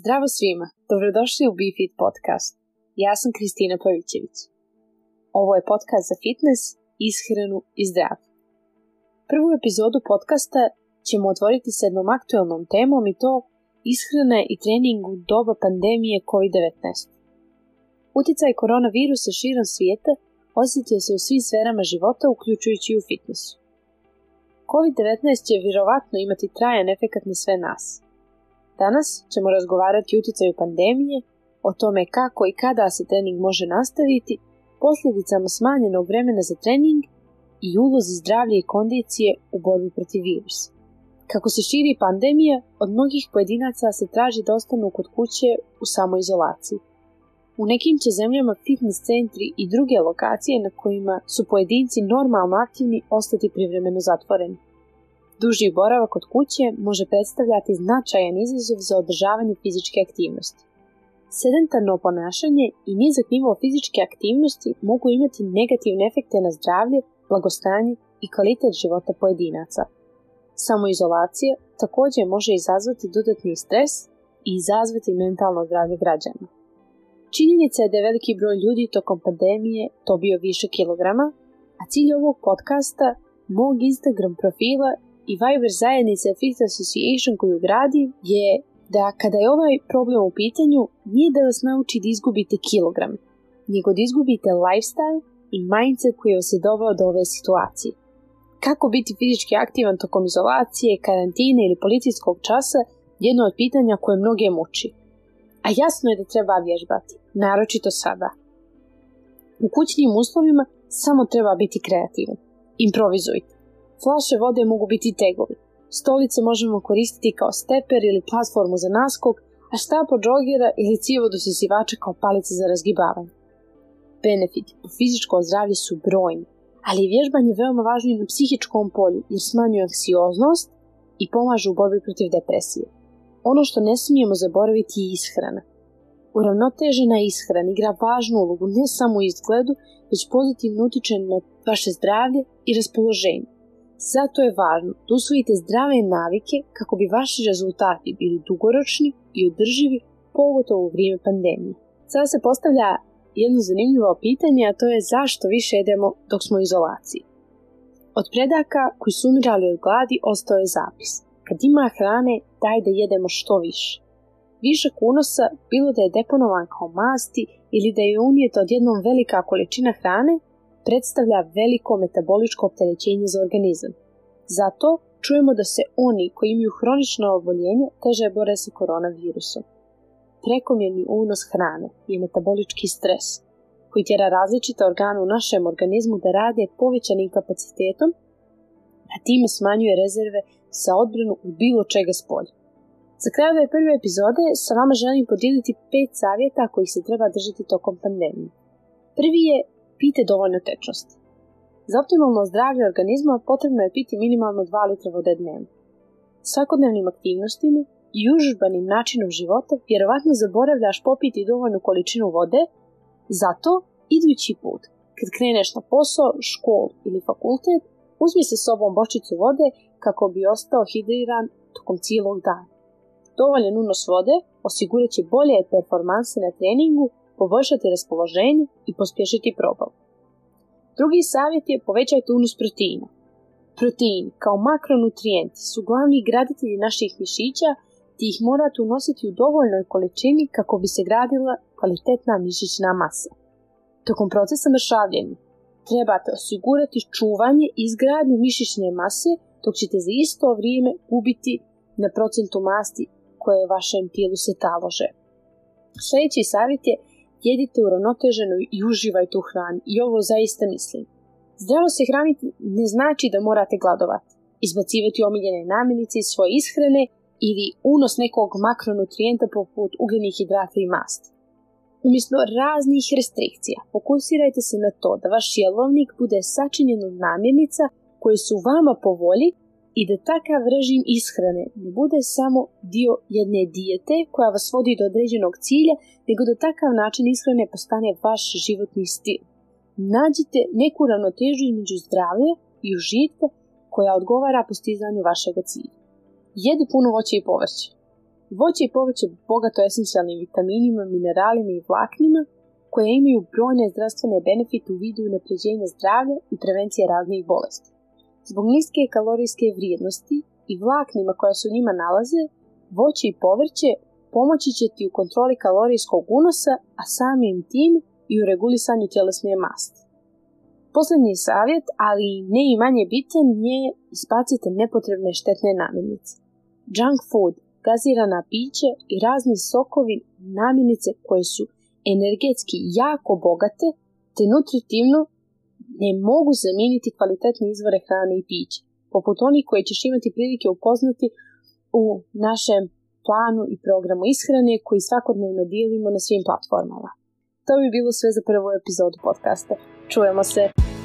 Zdravo svima, dobrodošli u BeFit podcast. Ja sam Kristina Pavićević. Ovo je podcast za fitness, ishranu i zdravlje. Prvu epizodu podcasta ćemo otvoriti s jednom aktualnom temom i to ishrana i trening u doba pandemije COVID-19. Uticaj koronavirusa širom svijeta osjetio se u svim sferama života, uključujući i u fitnessu. COVID-19 će vjerovatno imati trajan efekat na sve nas – Danas ćemo razgovarati o utjecaju pandemije, o tome kako i kada se trening može nastaviti, posljedicama smanjenog vremena za trening i ulozi zdravlje i kondicije u borbi protiv virusa. Kako se širi pandemija, od mnogih pojedinaca se traži da ostanu kod kuće u samoizolaciji. U nekim će zemljama fitness centri i druge lokacije na kojima su pojedinci normalno aktivni ostati privremeno zatvoreni. Duži boravak kod kuće može predstavljati značajan izazov za održavanje fizičke aktivnosti. Sedentarno ponašanje i nizak nivo fizičke aktivnosti mogu imati negativne efekte na zdravlje, blagostanje i kvalitet života pojedinaca. Samoizolacija također može izazvati dodatni stres i izazvati mentalno zdravlje građana. Činjenica je da je veliki broj ljudi tokom pandemije dobio više kilograma, a cilj ovog podcasta, mog Instagram profila i Viber zajednice Fit Association koju gradi je da kada je ovaj problem u pitanju, nije da vas nauči da izgubite kilogram, nego da izgubite lifestyle i mindset koji vas je doveo do ove situacije. Kako biti fizički aktivan tokom izolacije, karantine ili policijskog časa jedno od pitanja koje mnoge muči. A jasno je da treba vježbati, naročito sada. U kućnim uslovima samo treba biti kreativan. Improvizujte. Flaše vode mogu biti tegovi. Stolice možemo koristiti kao steper ili platformu za naskok, a štapo džogera ili cijevo do sisivača kao palice za razgibavanje. Benefiti po fizičkom zdravlju su brojni, ali je vježbanje veoma važno i na psihičkom polju jer smanjuje anksioznost i pomaže u borbi protiv depresije. Ono što ne smijemo zaboraviti je ishrana. Uravnotežena ishrana igra važnu ulogu ne samo u izgledu, već pozitivno utiče na vaše zdravlje i raspoloženje. Zato je važno da usvojite zdrave navike kako bi vaši rezultati bili dugoročni i održivi pogotovo u vrijeme pandemije. Sada se postavlja jedno zanimljivo pitanje, a to je zašto više jedemo dok smo u izolaciji. Od predaka koji su umirali od gladi ostao je zapis. Kad ima hrane, daj da jedemo što više. Višak unosa, bilo da je deponovan kao masti ili da je unijeta odjednom velika količina hrane, predstavlja veliko metaboličko opterećenje za organizam. Zato čujemo da se oni koji imaju hronično oboljenje teže bore sa koronavirusom. Prekomjerni unos hrane je metabolički stres koji tjera različite organe u našem organizmu da rade povećanim kapacitetom, a time smanjuje rezerve za odbranu u bilo čega s polja. Za kraj ove prve epizode sa vama želim podijeliti pet savjeta kojih se treba držati tokom pandemije. Prvi je pite dovoljno tečnosti. Za optimalno zdravlje organizma potrebno je piti minimalno 2 litra vode dnevno. Svakodnevnim aktivnostima i užurbanim načinom života vjerovatno zaboravljaš popiti dovoljnu količinu vode, zato idući put, kad kreneš na posao, školu ili fakultet, uzmi se sobom bočicu vode kako bi ostao hidriran tokom cijelog dana. Dovoljan unos vode osigurat će bolje performanse na treningu poboljšati raspoloženje i pospješiti probavu. Drugi savjet je povećajte unus proteina. Proteini kao makronutrijenti su glavni graditelji naših mišića te ih morate unositi u dovoljnoj količini kako bi se gradila kvalitetna mišićna masa. Tokom procesa mršavljenja trebate osigurati čuvanje i izgradnju mišićne mase dok ćete za isto vrijeme gubiti na procentu masti koje vašem tijelu se talože. Sljedeći savjet je jedite uravnoteženo i uživajte u hrani. I ovo zaista mislim. Zdravo se hraniti ne znači da morate gladovati, izbacivati omiljene namirnice iz svoje ishrane ili unos nekog makronutrijenta poput ugljenih hidrata i masti. Umjesto raznih restrikcija, fokusirajte se na to da vaš jelovnik bude sačinjen od namirnica koje su vama po volji i da takav režim ishrane ne bude samo dio jedne dijete koja vas vodi do određenog cilja, nego da takav način ishrane postane vaš životni stil. Nađite neku ravnotežu između zdravlja i užitka koja odgovara postizanju vašeg cilja. Jedi puno voća i povrća. Voće i povrće bogato esencijalnim vitaminima, mineralima i vlaknima koje imaju brojne zdravstvene benefite u vidu unapređenja zdravlja i prevencije raznih bolesti. Zbog niske kalorijske vrijednosti i vlaknima koja se u njima nalaze, voće i povrće pomoći će ti u kontroli kalorijskog unosa, a samim tim i u regulisanju tjelesne masti. Posljednji savjet, ali ne i manje bitan, je ispacite nepotrebne štetne namirnice. Junk food, gazirana piće i razni sokovi namirnice koje su energetski jako bogate te nutritivno ne mogu zamijeniti kvalitetne izvore hrane i piće, poput onih koje ćeš imati prilike upoznati u našem planu i programu ishrane koji svakodnevno dijelimo na svim platformama. To bi bilo sve za prvu epizodu podcasta. Čujemo se!